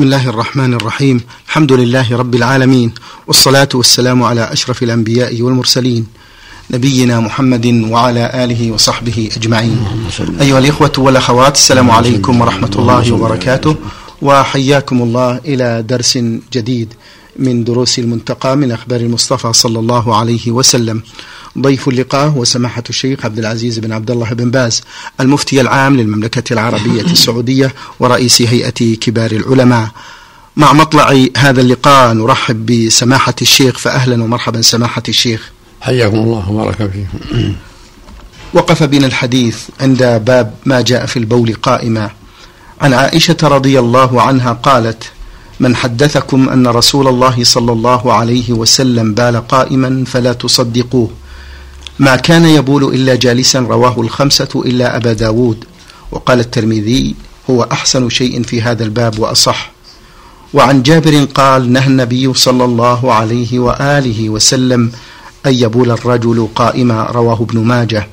بسم الله الرحمن الرحيم الحمد لله رب العالمين والصلاة والسلام على أشرف الأنبياء والمرسلين نبينا محمد وعلى آله وصحبه أجمعين أيها الإخوة والأخوات السلام عليكم ورحمة الله وبركاته وحياكم الله إلى درس جديد من دروس المنتقى من أخبار المصطفى صلى الله عليه وسلم. ضيف اللقاء هو سماحة الشيخ عبد العزيز بن عبد الله بن باز المفتي العام للمملكة العربية السعودية ورئيس هيئة كبار العلماء. مع مطلع هذا اللقاء نرحب بسماحة الشيخ فأهلا ومرحبا سماحة الشيخ. حياكم الله وبارك فيكم. وقف بنا الحديث عند باب ما جاء في البول قائما. عن عائشة رضي الله عنها قالت من حدثكم أن رسول الله صلى الله عليه وسلم بال قائما فلا تصدقوه. ما كان يبول إلا جالسا رواه الخمسة إلا أبا داود. وقال الترمذي هو أحسن شيء في هذا الباب وأصح. وعن جابر قال نهى النبي صلى الله عليه وآله وسلم أن يبول الرجل قائما رواه ابن ماجه.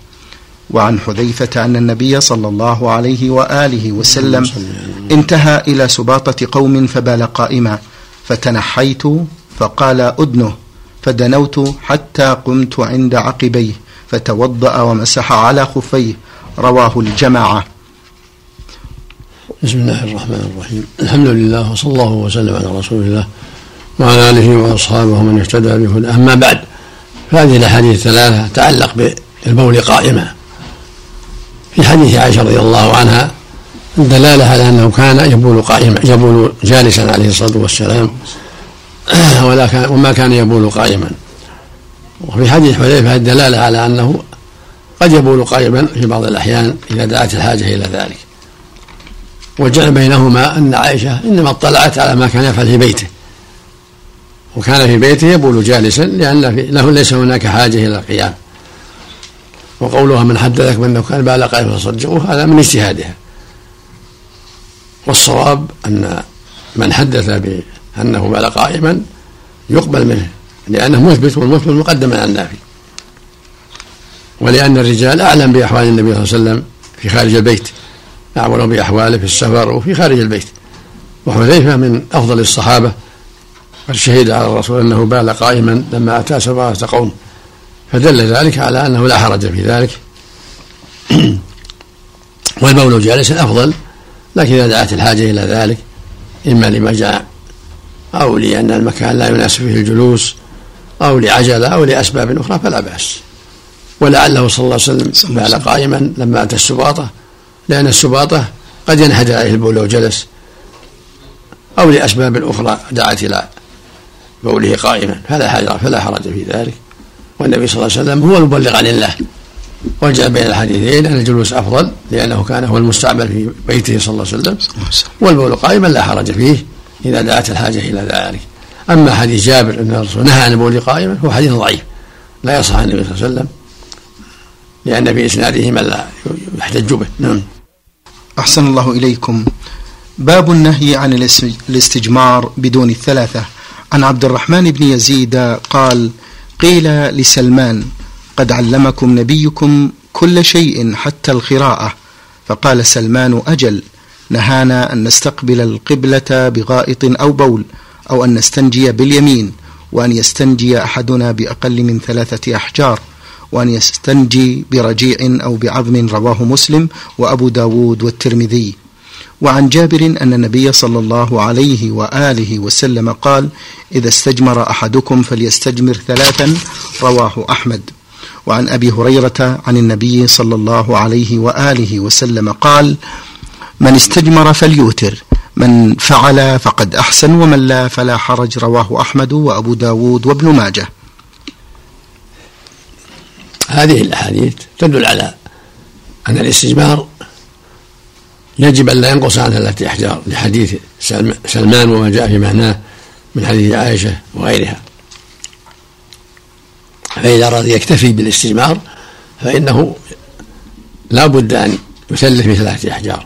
وعن حذيفة أن النبي صلى الله عليه وآله وسلم انتهى إلى سباطة قوم فبال قائما. فتنحيت فقال أدنه. فدنوت حتى قمت عند عقبيه. فتوضأ ومسح على خفيه. رواه الجماعة. بسم الله الرحمن الرحيم. الحمد لله وصلى الله وسلم على رسول الله وعلى آله وأصحابه من اهتدى بهداه أما بعد فهذه الأحاديث الثلاثة تتعلق بالبول قائما. في حديث عائشة رضي الله عنها الدلالة على أنه كان يبول قائما يبول جالسا عليه الصلاة والسلام. ولا كان وما كان يبول قائما. وفي حديث حذيفة الدلالة على أنه قد يبول قائما في بعض الأحيان إذا دعت الحاجة إلى ذلك. وجعل بينهما أن عائشة إنما اطلعت على ما كان يفعل في بيته. وكان في بيته يبول جالسا لأن له ليس هناك حاجة إلى القيام. وقولها من حدثك بأنه كان بال قائما فصدقوه هذا من اجتهادها. والصواب أن من حدث بأنه بال قائما يقبل منه لأنه مثبت والمثبت مقدم على النافي. ولأن الرجال أعلم بأحوال النبي صلى الله عليه وسلم في خارج البيت أعلم بأحواله في السفر وفي خارج البيت. وحذيفة من أفضل الصحابة قد شهد على الرسول أنه بال قائما لما أتى سبعة قوم. فدل ذلك على أنه لا حرج في ذلك. والبول جالسا أفضل لكن إذا دعت الحاجة إلى ذلك إما لما جاء أو لأن المكان لا يناسب فيه الجلوس أو لعجلة أو لأسباب أخرى فلا بأس. ولعله صلى الله عليه وسلم بال قائما لما أتى السباطة لأن السباطة قد ينحدر عليه البول لو جلس أو لأسباب أخرى دعت إلى بوله قائما فلا حرج فلا حرج في ذلك. والنبي صلى الله عليه وسلم هو المبلغ عن الله. وجاء بين الحديثين أن الجلوس أفضل لأنه كان هو المستعمل في بيته صلى الله عليه وسلم. والبول قائما لا حرج فيه إذا دعت الحاجة إلى ذلك. أما حديث جابر أن الرسول نهى عن البول قائما هو حديث ضعيف. لا يصح عن النبي صلى الله عليه وسلم لأن في إسناده من لا يحتج به. نعم. أحسن الله إليكم. باب النهي عن الاستجمار بدون الثلاثة. عن عبد الرحمن بن يزيد قال قيل لسلمان قد علمكم نبيكم كل شيء حتى القراءة. فقال سلمان أجل نهانا أن نستقبل القبلة بغائط أو بول أو أن نستنجي باليمين وأن يستنجي أحدنا بأقل من ثلاثة أحجار وأن يستنجي برجيع أو بعظم رواه مسلم وأبو داود والترمذي. وعن جابر أن النبي صلى الله عليه وآله وسلم قال إذا استجمر أحدكم فليستجمر ثلاثا رواه أحمد. وعن أبي هريرة عن النبي صلى الله عليه وآله وسلم قال من استجمر فليوتر من فعل فقد أحسن ومن لا فلا حرج رواه أحمد وأبو داود وابن ماجه. هذه الأحاديث تدل على أن الاستجمار يجب أن لا ينقص عن ثلاثة أحجار لحديث سلمان وما جاء في معناه من حديث عائشة وغيرها. فإذا أراد يكتفي بالاستجمار فإنه لا بد أن يثلث بثلاثة أحجار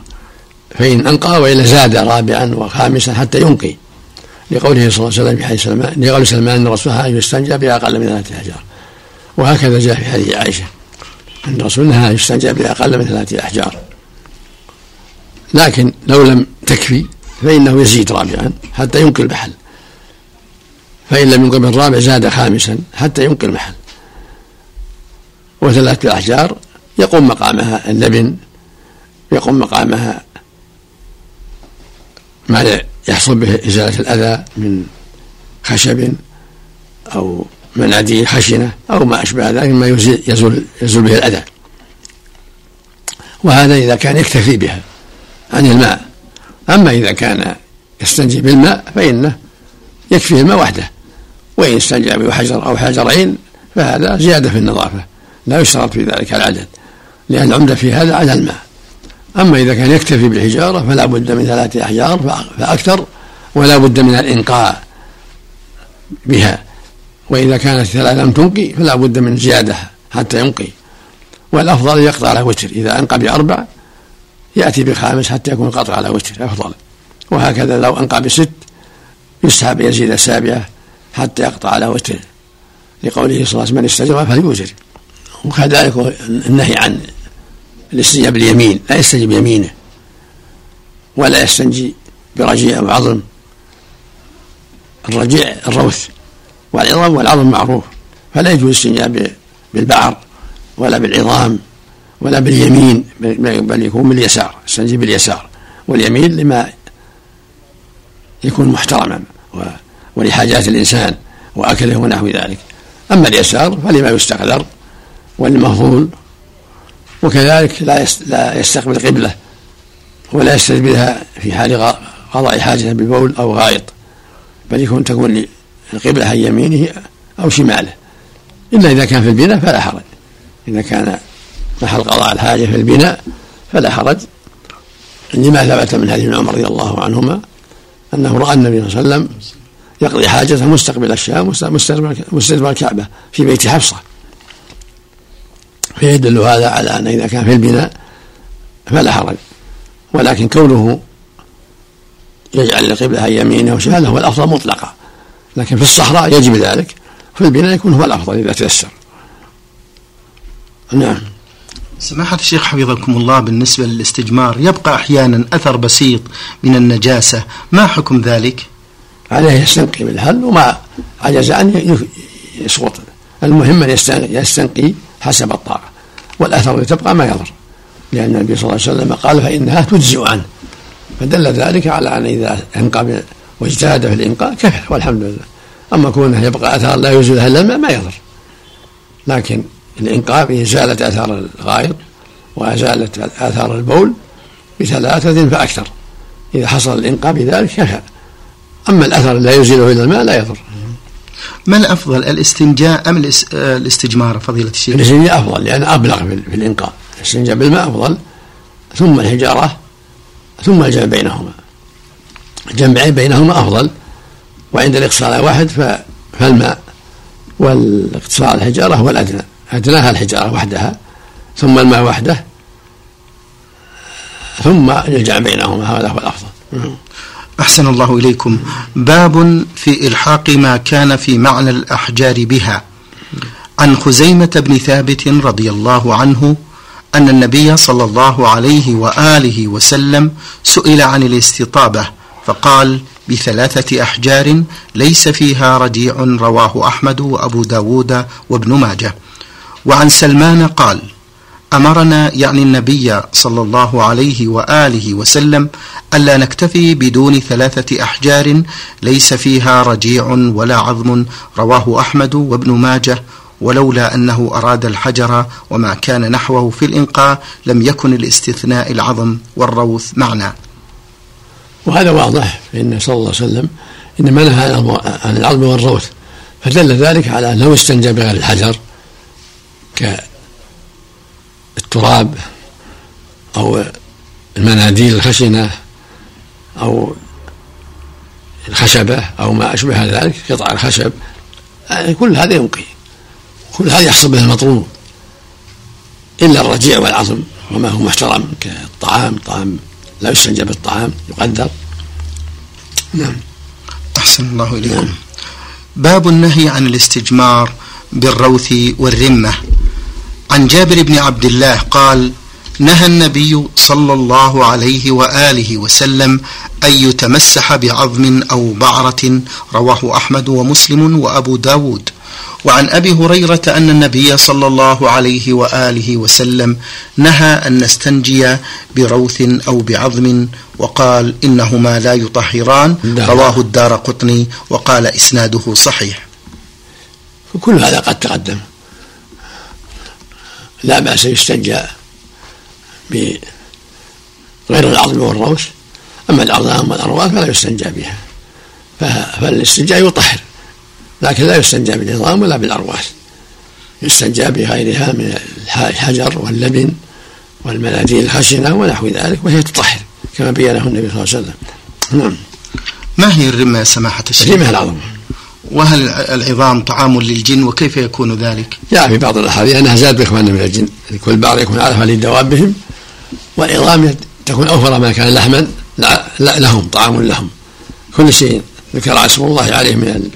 فإن أنقى وإلا زاد رابعا وخامسا حتى ينقي. لقوله صلى الله عليه وسلم في حديث سلمان لقول سلمان أن الرسول أن يستنجى بأقل من ثلاثة أحجار وهكذا جاء في حديث عائشة. أن الرسول نهى يستنجى بأقل من ثلاثة أحجار لكن لو لم تكفي فإنه يزيد رابعا حتى ينقي المحل فإن لم ينقي بالرابع زاد خامسا حتى ينقي المحل وثلاثة الأحجار يقوم مقامها اللبن يقوم مقامها ما يحصل به إزالة الأذى من خشب أو مناديل خشنة أو ما أشبه ذلك مما يزول, يزول به الأذى. وهذا إذا كان يكتفي بها. عن الماء. أما إذا كان يستنجي بالماء فإنه يكفيه الماء وحده. وإن استنجى بحجر أو حجرين فهذا زيادة في النظافة. لا يشترط في ذلك العدد لأن العمدة في هذا على الماء. أما إذا كان يكتفي بالحجارة فلا بد من ثلاثة أحجار فأكثر ولا بد من الإنقاء بها. وإذا كانت ثلاثة لم تنقي فلا بد من زيادة حتى ينقي. والأفضل يقطع على وتر إذا أنقى بأربع يأتي بخامس حتى يكون القطع على وتر أفضل. وهكذا لو أنقى بست يسحب يزيد السابعة حتى يقطع على وتر لقوله صلى الله عليه وسلم من استجمع فليوتر وكذلك النهي عن الاستنجاء باليمين لا يستنجي بيمينه. ولا يستنجي برجيع أو عظم. الرجيع الروث والعظام والعظم معروف. فلا يجوز الاستنجاء بالبعر ولا بالعظام. ولا باليمين بل يكون باليسار يستنجي باليسار. واليمين لما يكون محترما ولحاجات الإنسان وأكله ونحو ذلك. أما اليسار فلما يستقدر والمفضول وكذلك لا لا يستقبل قبلة ولا يستقبلها في حال قضاء حاجة بالبول أو غائط بل يكون تكون القبلة عن يمينه أو شماله. إلا إذا كان في البناء فلا حرج. إذا كان محل قضاء الحاجة في البناء فلا حرج. لما ثبت من حديث عمر رضي الله عنهما أنه رأى النبي صلى الله عليه وسلم يقضي حاجته مستقبل الشام مستقبل الكعبة في بيت حفصة. فيدل هذا على أن إذا كان في البناء فلا حرج. ولكن كونه يجعل القبلة يمينه وشماله هو الأفضل مطلقا. لكن في الصحراء يجب ذلك في البناء يكون هو الأفضل إذا تيسر. نعم. سماحة الشيخ حفظكم الله بالنسبة للاستجمار يبقى أحيانا أثر بسيط من النجاسة ما حكم ذلك؟ عليه يستنقي بالهل وما عجز عنه يسقط. المهم أن يستنقي حسب الطاقة والأثر اللي تبقى ما يضر لأن النبي صلى الله عليه وسلم قال فإنها تجزئ عنه. فدل ذلك على أن إذا انقى واجتهد في الإنقاء كفى والحمد لله. أما كونه يبقى أثار لا يزولها إلا الماء ما يضر لكن الإنقاء بإزالة آثار الغائط وإزالة آثار البول بثلاثة فأكثر. إذا حصل الإنقاء بذلك كفى أما الأثر لا يزيله إلا الماء لا يضر. ما الأفضل الاستنجاء أم الاستجمار فضيلة الشيخ؟ الاستنجاء أفضل لأن أبلغ في الإنقاء الاستنجاء بالماء أفضل ثم الحجارة ثم الجمع بينهما. الجمع بينهما أفضل وعند الاقتصار على واحد فالماء والاقتصار على الحجارة هو الأدنى أدناها الحجارة وحدها ثم الماء وحده ثم الجمع بينهما هذا هو الأفضل. أحسن الله إليكم. باب في إلحاق ما كان في معنى الأحجار بها. عن خزيمة بن ثابت رضي الله عنه أن النبي صلى الله عليه وآله وسلم سئل عن الاستطابة فقال بثلاثة أحجار ليس فيها رجيع رواه أحمد وأبو داود وابن ماجه. وعن سلمان قال أمرنا يعني النبي صلى الله عليه وآله وسلم ألا نكتفي بدون ثلاثة أحجار ليس فيها رجيع ولا عظم رواه أحمد وابن ماجه ولولا أنه أراد الحجر وما كان نحوه في الإنقاء لم يكن الاستثناء العظم والروث معنى. وهذا واضح فان صلى الله عليه وسلم إنما نهى عن العظم والروث فدل ذلك على أنه استنجى بغير الحجر كالتراب أو المناديل الخشنة أو الخشبة أو ما أشبه ذلك قطع الخشب كل هذا ينقي. كل هذا يحصل به المطلوب. إلا الرجيع والعظم وما هو محترم كالطعام طعام لا يستنجى بالطعام يقدر. نعم. أحسن الله إليكم. نعم. باب النهي عن الاستجمار بالروث والرمة. عن جابر بن عبد الله قال نهى النبي صلى الله عليه وآله وسلم أن يتمسح بعظم أو بعرة رواه أحمد ومسلم وأبو داود. وعن أبي هريرة أن النبي صلى الله عليه وآله وسلم نهى أن نستنجي بروث أو بعظم وقال إنهما لا يطهران رواه الدار قطني وقال إسناده صحيح. كل هذا قد تقدم. لا بأس يستنجى بغير العظم والروث أما الأعظام والأرواث فلا يستنجى بها. فالاستنجاء يطهر لكن لا يستنجى بالعظام ولا بالأرواث يستنجى بغيرها من الحجر واللبن والمناديل الخشنة ونحو ذلك وهي تطهر كما بينه النبي صلى الله عليه وسلم. نعم. ما هي الرمة سماحة الشيخ؟ الرمة العظم وهل العظام طعام للجن وكيف يكون ذلك؟ جاء في بعض الأحاديث أنها زاد باخواننا من الجن كل بعض يكون علفا لدوابهم والعظام تكون أوفر ما كان لحما لهم طعام لهم كل شيء ذكر اسم الله عليه من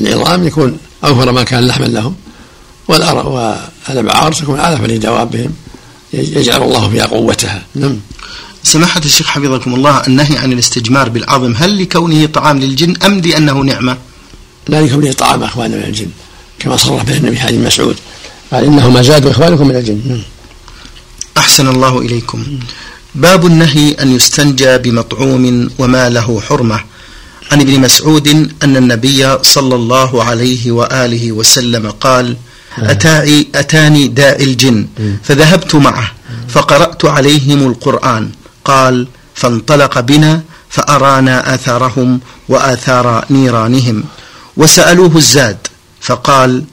العظام يكون أوفر ما كان لحما لهم والابعار تكون علفا لدوابهم يجعل الله فيها قوتها نعم سماحة الشيخ حفظكم الله النهي عن الاستجمار بالعظم هل لكونه طعام للجن أم لأنه نعمة؟ لا لكونه طعام إخواننا من الجن كما صرح به النبي حديث مسعود قال إنه ما زاد إخوانكم من الجن. أحسن الله إليكم. باب النهي أن يستنجى بمطعوم وما له حرمة. عن ابن مسعود أن النبي صلى الله عليه وآله وسلم قال أتاعي أتاني داعي الجن فذهبت معه فقرأت عليهم القرآن. قال فانطلق بنا فأرانا آثارهم وآثار نيرانهم. وسألوه الزاد فقال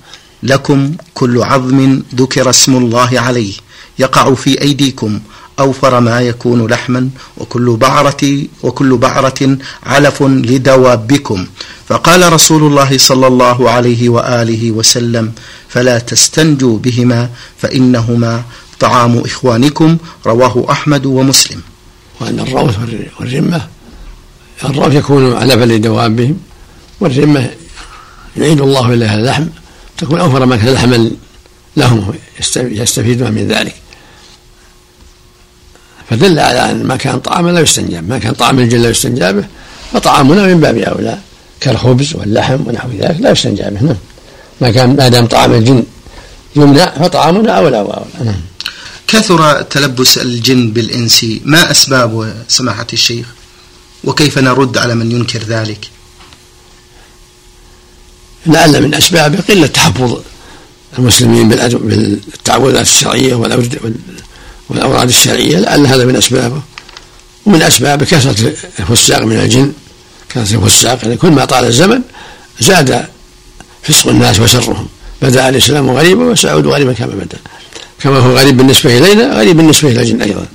لكم كل عظم ذكر اسم الله عليه يقع في أيديكم أوفر ما يكون لحما وكل بعرة وكل بعرة علف لدوابكم. فقال رسول الله صلى الله عليه وآله وسلم فلا تستنجوا بهما فإنهما طعام إخوانكم. رواه أحمد ومسلم. وأن الروث والرمة الروث يكون علفا لدوابهم والرمة يعين الله إليها اللحم تكون أوفر ما كان لحما لهم يستفيدون من ذلك. فدل على أن ما كان طعاما لا يستنجاب ما كان طعام الجن لا يستنجاب فطعامنا من باب أولى كالخبز واللحم ونحو ذلك لا يستنجاب نعم. ما كان ما دام طعام الجن يمنع فطعامنا أولى وأولى نعم. كثر تلبس الجن بالإنس ما أسباب سماحة الشيخ؟ وكيف نرد على من ينكر ذلك؟ لعل من أسبابه قلة تحفظ المسلمين بالتعوذات الشرعية والأوراد الشرعية لعل هذا من أسبابه. ومن أسبابه كثرة الفساق من الجن كثرة الفساق يعني كل ما طال الزمن زاد فسق الناس وشرهم. بدأ الإسلام غريبا وسيعود غريبا كما بدأ. كما هو غريب بالنسبة إلينا غريب بالنسبة إلى الجن أيضا.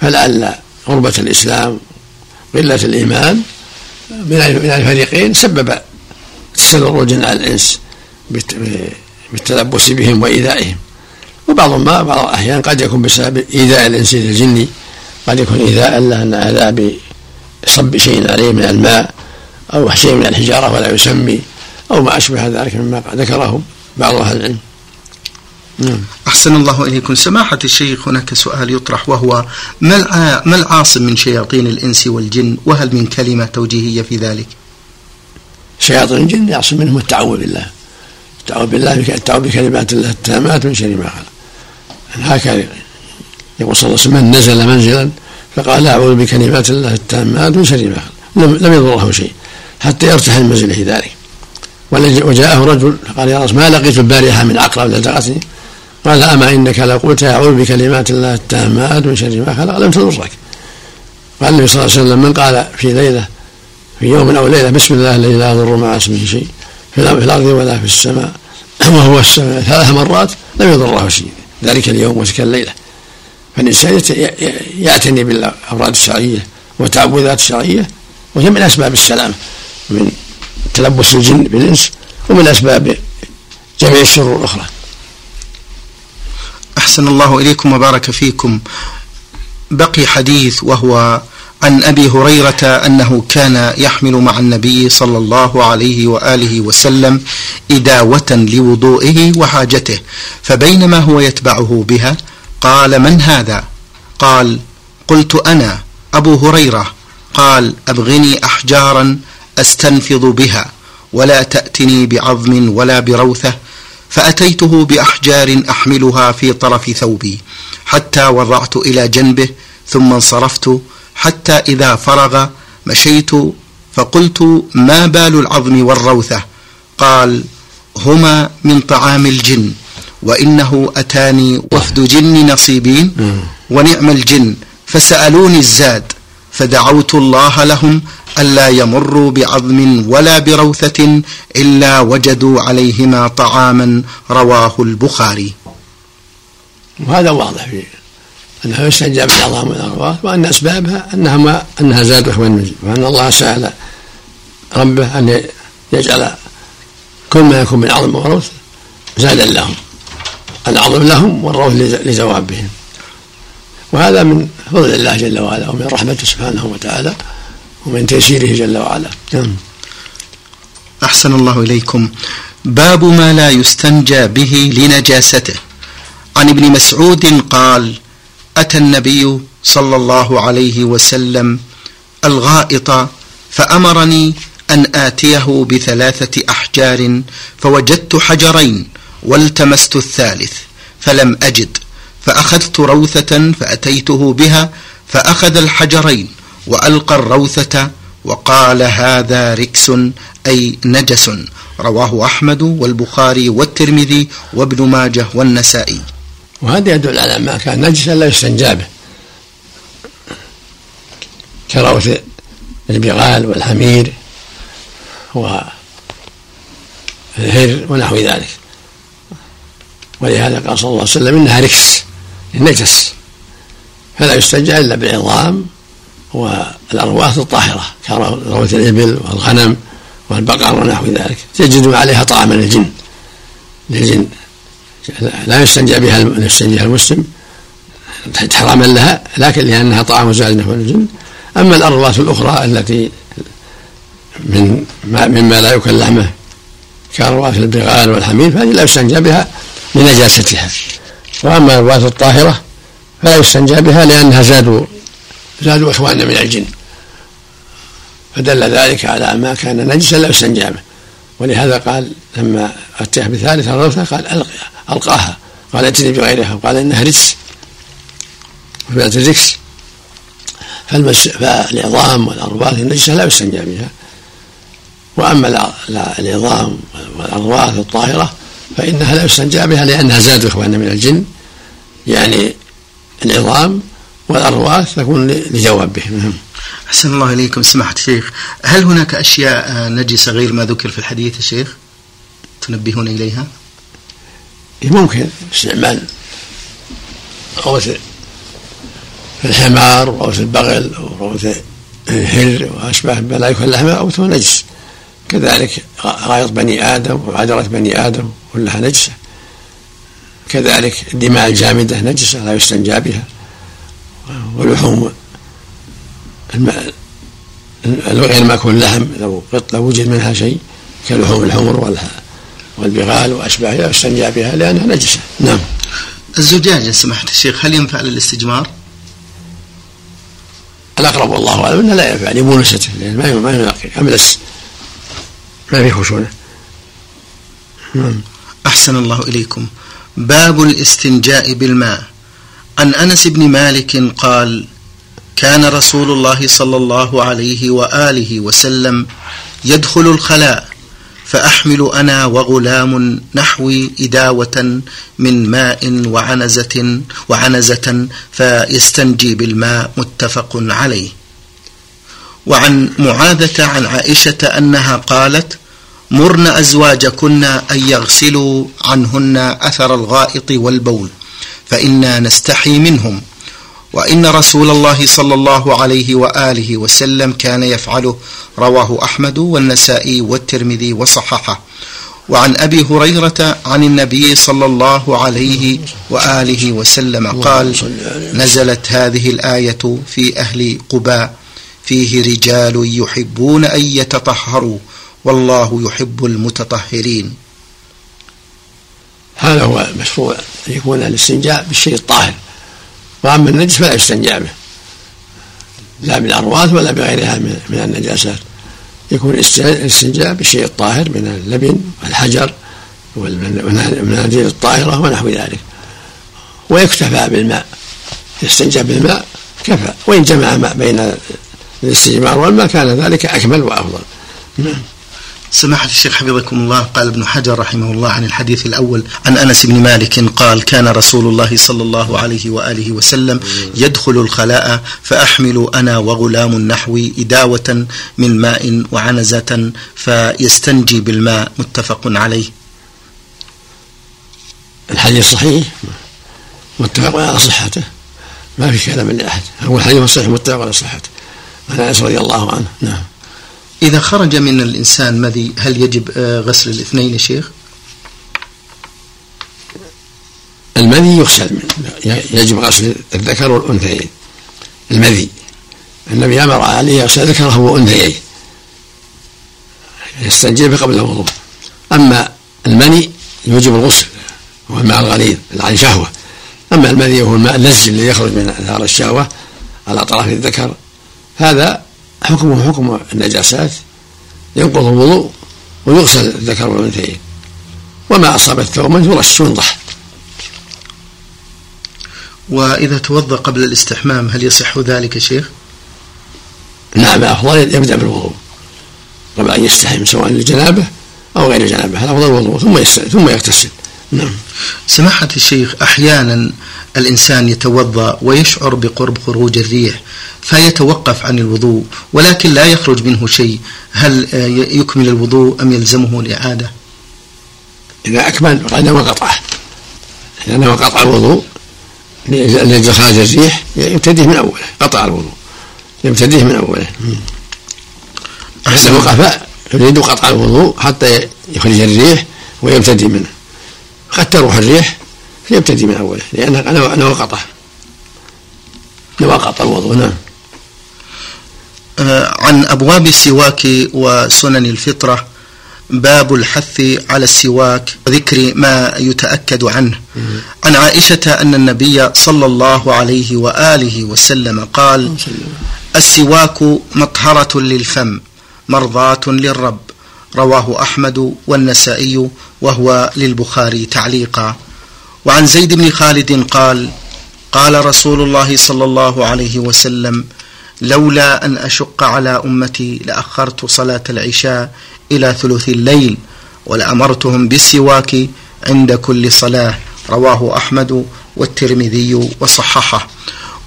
فلعل غربة الإسلام قلة الإيمان من الفريقين سبب الجن على الإنس بالتلبس بهم وإيذائهم وبعض ما بعض الأحيان قد يكون بسبب إيذاء الإنس للجن قد يكون إيذاء له أن أذى بصب شيء عليه من الماء أو شيء من الحجارة ولا يسمي أو ما أشبه ذلك مما ذكره بعض أهل العلم نعم. أحسن الله إليكم سماحة الشيخ هناك سؤال يطرح وهو ما العاصم من شياطين الإنس والجن وهل من كلمة توجيهية في ذلك؟ شياطين الجن يعصم منهم التعوذ بالله. التعوذ بالله التعوذ بكلمات الله. التامات من شر ما خلق. هكذا يقول صلى الله عليه وسلم نزل منزلا فقال أعوذ بكلمات الله. التامات من شر ما خلق. لم, يضره شيء حتى يرتحل من منزله ذلك. وجاءه رجل فقال يا رسول ما لقيت البارحة من عقرب لدغتني قال أما إنك لقلت أعوذ بكلمات الله. التامات من شر ما خلق. لم تضرك. قال النبي صلى الله عليه وسلم من قال في ليلة في يوم أو ليلة بسم الله الذي لا يضر مع اسمه شيء في الأرض ولا في السماء وهو السماء ثلاث مرات لم يضره شيء ذلك اليوم وتلك الليلة. فالإنسان يعتني بالاوراد الشرعية والتعوذات الشرعية وهي من أسباب السلامه من تلبس الجن بالإنس ومن أسباب جميع الشرور الأخرى. أحسن الله إليكم وبارك فيكم. بقي حديث وهو عن أبي هريرة أنه كان يحمل مع النبي صلى الله عليه وآله وسلم إداوة لوضوئه وحاجته فبينما هو يتبعه بها قال من هذا؟ قال قلت أنا أبو هريرة. قال أبغني أحجارا استنفض بها ولا تأتني بعظم ولا بروثة فأتيته بأحجار أحملها في طرف ثوبي حتى وضعت إلى جنبه ثم انصرفت حتى إذا فرغ مشيت فقلت ما بال العظم والروثة؟ قال هما من طعام الجن وإنه أتاني وفد جن نصيبين ونعم الجن فسألوني الزاد فدعوت الله لهم ألا يمروا بعظم ولا بروثة إلا وجدوا عليهما طعاما رواه البخاري. وهذا واضح انه يستجاب بالعظام والارواح وأن أسبابها أنها ما أنها زاد أخوان الجن وأن الله سال ربه أن يجعل كل ما يكون من عظم وروث زادا لهم العظم لهم والروث لزوابهم. وهذا من فضل الله جل وعلا ومن رحمته سبحانه وتعالى ومن تيسيره جل وعلا. نعم. أحسن الله إليكم. باب ما لا يستنجى به لنجاسته. عن ابن مسعود قال أتى النبي صلى الله عليه وسلم الغائط فأمرني أن آتيه بثلاثة أحجار فوجدت حجرين والتمست الثالث فلم أجد فأخذت روثة فأتيته بها فأخذ الحجرين وألقى الروثة وقال هذا ركس أي نجس رواه أحمد والبخاري والترمذي وابن ماجه والنسائي. وهذا يدل على ما كان نجسا لا يستنجى به. كروث البغال والحمير والهر ونحو ذلك. ولهذا قال صلى الله عليه وسلم إنها ركس نجس. فلا يستنجى إلا بالعظام والأرواح الطاهرة كروث الإبل والغنم والبقر ونحو ذلك. تجد عليها طعاما الجن للجن. لا يستنجى بها يستنجى المسلم. حراما لها لكن لأنها طعام زاد نحو الجن. أما الارواح الأخرى التي من ما مما لا يكل لحمه كارواح البغال والحمير فهذه لا يستنجى بها لنجاستها. وأما الارواح الطاهرة فلا يستنجى بها لأنها زادوا زادوا إخواننا من الجن. فدل ذلك على ما كان نجسا لا يستنجى به. ولهذا قال لما اتاه بثالث الروثه قال ألقاها. قال أتني بغيرها. وقال إنها رجس. وفي الرجس. فالمس فالعظام والارواح النجسه لا يستنجى بها. وأما العظام والارواح الطاهرة فإنها لا يستنجى بها لأنها زاد اخواننا من الجن. يعني العظام والارواح تكون لجوابهم. نعم. أحسن الله إليكم. سماحة الشيخ هل هناك أشياء نجسة غير ما ذكر في الحديث الشيخ تنبهون إليها؟ ممكن استعمال روث الحمار وروث البغل وروث الهر وأشباه الملائكة اللحمة أو نجس. كذلك غائط بني آدم وعذرة بني آدم كلها نجسة. كذلك الدماء الجامدة نجسة لا يستنجى بها. ولحوم غير مأكول اللحم لو لو وجد منها شيء كلحوم الحمر والبغال وأشباهها لا يستنجى بها لأنها نجسة. نعم. الزجاجه سمحت الشيخ هل ينفع للاستجمار؟ الأقرب والله أعلم انه لا ينفع لمونسته لأن ما ما ينقي املس ما في خشونة. نعم. أحسن الله إليكم. باب الاستنجاء بالماء. عن أنس بن مالك قال كان رسول الله صلى الله عليه وآله وسلم يدخل الخلاء فأحمل أنا وغلام نحوي إداوة من ماء وعنزه وعنزة فيستنجي بالماء متفق عليه. وعن معاذة عن عائشة أنها قالت مرن أزواجكن أن يغسلوا عنهن أثر الغائط والبول فإنا نستحي منهم. وإن رسول الله صلى الله عليه وآله وسلم كان يفعله. رواه أحمد والنسائي والترمذي وصححه. وعن أبي هريرة عن النبي صلى الله عليه وآله وسلم قال نزلت هذه الآية في أهل قباء. فيه رجال يحبون أن يتطهروا والله يحب المتطهرين. هذا هو مشروع أن يكون الاستنجاء بالشيء الطاهر وأما النجس فلا يستنجى به لا بالأرواث ولا بغيرها من النجاسات. يكون الاستنجاء بالشيء الطاهر من اللبن والحجر والمناديل الطاهرة ونحو ذلك. ويكتفى بالماء. يستنجى بالماء كفى. وإن جمع ماء بين الاستجمار والماء كان ذلك أكمل وأفضل. نعم سماحة الشيخ حفظكم الله قال ابن حجر رحمه الله عن الحديث الأول عن أنس بن مالك قال كان رسول الله صلى الله عليه وآله وسلم يدخل الخلاء فأحمل أنا وغلام نحوي إداوة من ماء وعنزة فيستنجي بالماء. متفق عليه. الحديث صحيح؟ متفق على صحته. ما في كلام لأحد هو الحديث صحيح متفق على صحته. عن أنس رضي الله عنه. نعم. إذا خرج من الإنسان مذي هل يجب آه، غسل الاثنين يا شيخ؟ المذي يغسل يجب غسل الذكر والأنثيين. المذي النبي أمر عليه يغسل ذكره وأنثيين يستنجب قبل الوضوء. أما المني يوجب الغسل وهو الماء الغليظ عن شهوة. أما المذي وهو الماء اللزج الذي يخرج من أثار الشهوة على أطراف الذكر هذا حكمه حكم النجاسات ينقض الوضوء ويغسل الذكر والأنثيين. وما أصاب الثوم يرش ينضح وإذا توضأ قبل الاستحمام هل يصح ذلك شيخ؟ نعم افضل يبدأ بالوضوء. قبل أن يستحم سواء للجنابة أو غير الجنابة هذا أفضل الوضوء ثم ثم يغتسل. نعم. سماحة الشيخ أحيانا الإنسان يتوضأ ويشعر بقرب خروج الريح فيتوقف عن الوضوء ولكن لا يخرج منه شيء. هل يكمل الوضوء أم يلزمه الإعادة؟ إذا أكمل فقد نوى قطعه إذا نوى قطع الوضوء لإخراج الريح يبتديه من أوله قطع الوضوء. يبتديه من أوله. إذا وقف يريد قطع الوضوء حتى يخرج الريح ويبتدي منه. قد تروح الريح فيبتدي من أوله لأنه نوى قطع الوضوء نعم. آه، عن أبواب السواك وسنن الفطرة باب الحث على السواك وذكر ما يتأكد عنه. عن عائشة أن النبي صلى الله عليه وآله وسلم قال السواك مطهرة للفم مرضاة للرب رواه أحمد والنسائي وهو للبخاري تعليقا. وعن زيد بن خالد قال قال رسول الله صلى الله عليه وسلم لولا أن أشق على أمتي لأخرت صلاة العشاء إلى ثلث الليل ولأمرتهم بالسواك عند كل صلاة رواه أحمد والترمذي وصححه.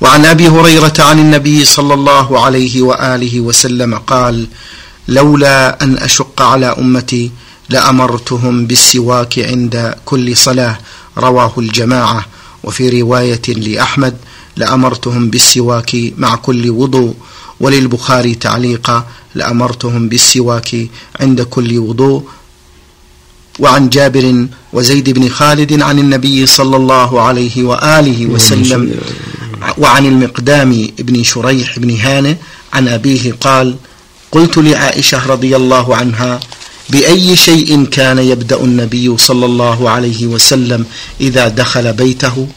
وعن أبي هريرة عن النبي صلى الله عليه وآله وسلم قال لولا أن أشق على أمتي لأمرتهم بالسواك عند كل صلاة رواه الجماعة. وفي رواية لأحمد لأمرتهم بالسواك مع كل وضوء. وللبخاري تعليقا لأمرتهم بالسواك عند كل وضوء. وعن جابر وزيد بن خالد عن النبي صلى الله عليه وآله وسلم وعن المقدام بن شريح بن هانئ عن أبيه قال قلت لعائشة رضي الله عنها بأي شيء كان يبدأ النبي صلى الله عليه وسلم إذا دخل بيته؟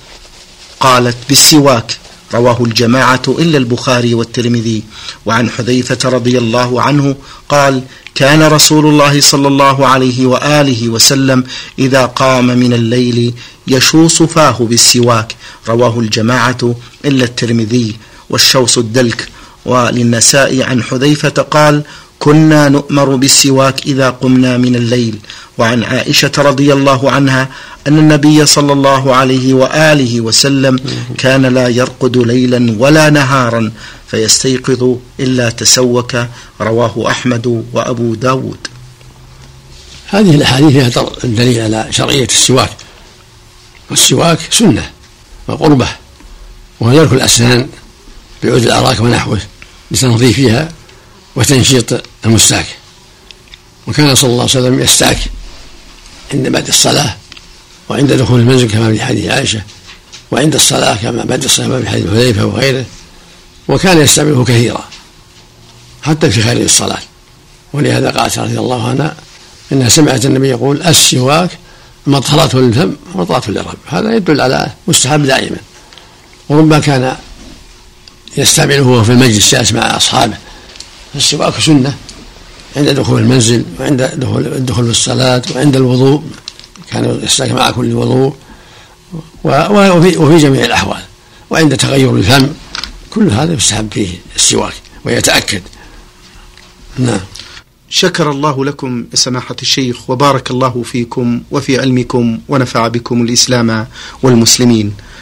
قالت بالسواك. رواه الجماعة إلا البخاري والترمذي. وعن حذيفة رضي الله عنه قال كان رسول الله صلى الله عليه وآله وسلم إذا قام من الليل يشوص فاه بالسواك. رواه الجماعة إلا الترمذي. والشوص الدلك. وللنساء عن حذيفة قال كنا نؤمر بالسواك إذا قمنا من الليل. وعن عائشة رضي الله عنها أن النبي صلى الله عليه وآله وسلم كان لا يرقد ليلا ولا نهارا فيستيقظ إلا تسوك. رواه أحمد وأبو داود. هذه الأحاديث فيها دليل على شرعية السواك. والسواك سنة وقربة وهو الأسنان بعود الأراك ونحوه لتنظيفها وتنشيط المستاك وكان صلى الله عليه وسلم يستاك عند بعد الصلاة وعند دخول المنزل كما في حديث عائشة وعند الصلاة كما بعد الصلاة كما في حديث حذيفة وغيره وكان يستعمله كثيرا حتى في خارج الصلاة. ولهذا قالت رضي الله عنها إنها سمعت النبي يقول السواك مطهرة للفم ومطهرة للرب. هذا يدل على مستحب دائما. وربما كان يستعمله في المجلس جالس مع أصحابه. فالسواك سنة. عند دخول المنزل وعند دخول الدخول في الصلاة وعند الوضوء. كان يستاك مع كل وضوء. وفي, وفي جميع الأحوال. وعند تغير الفم كل هذا يستحب فيه السواك ويتأكد. نعم. شكر الله لكم سماحة الشيخ وبارك الله فيكم وفي علمكم ونفع بكم الإسلام والمسلمين.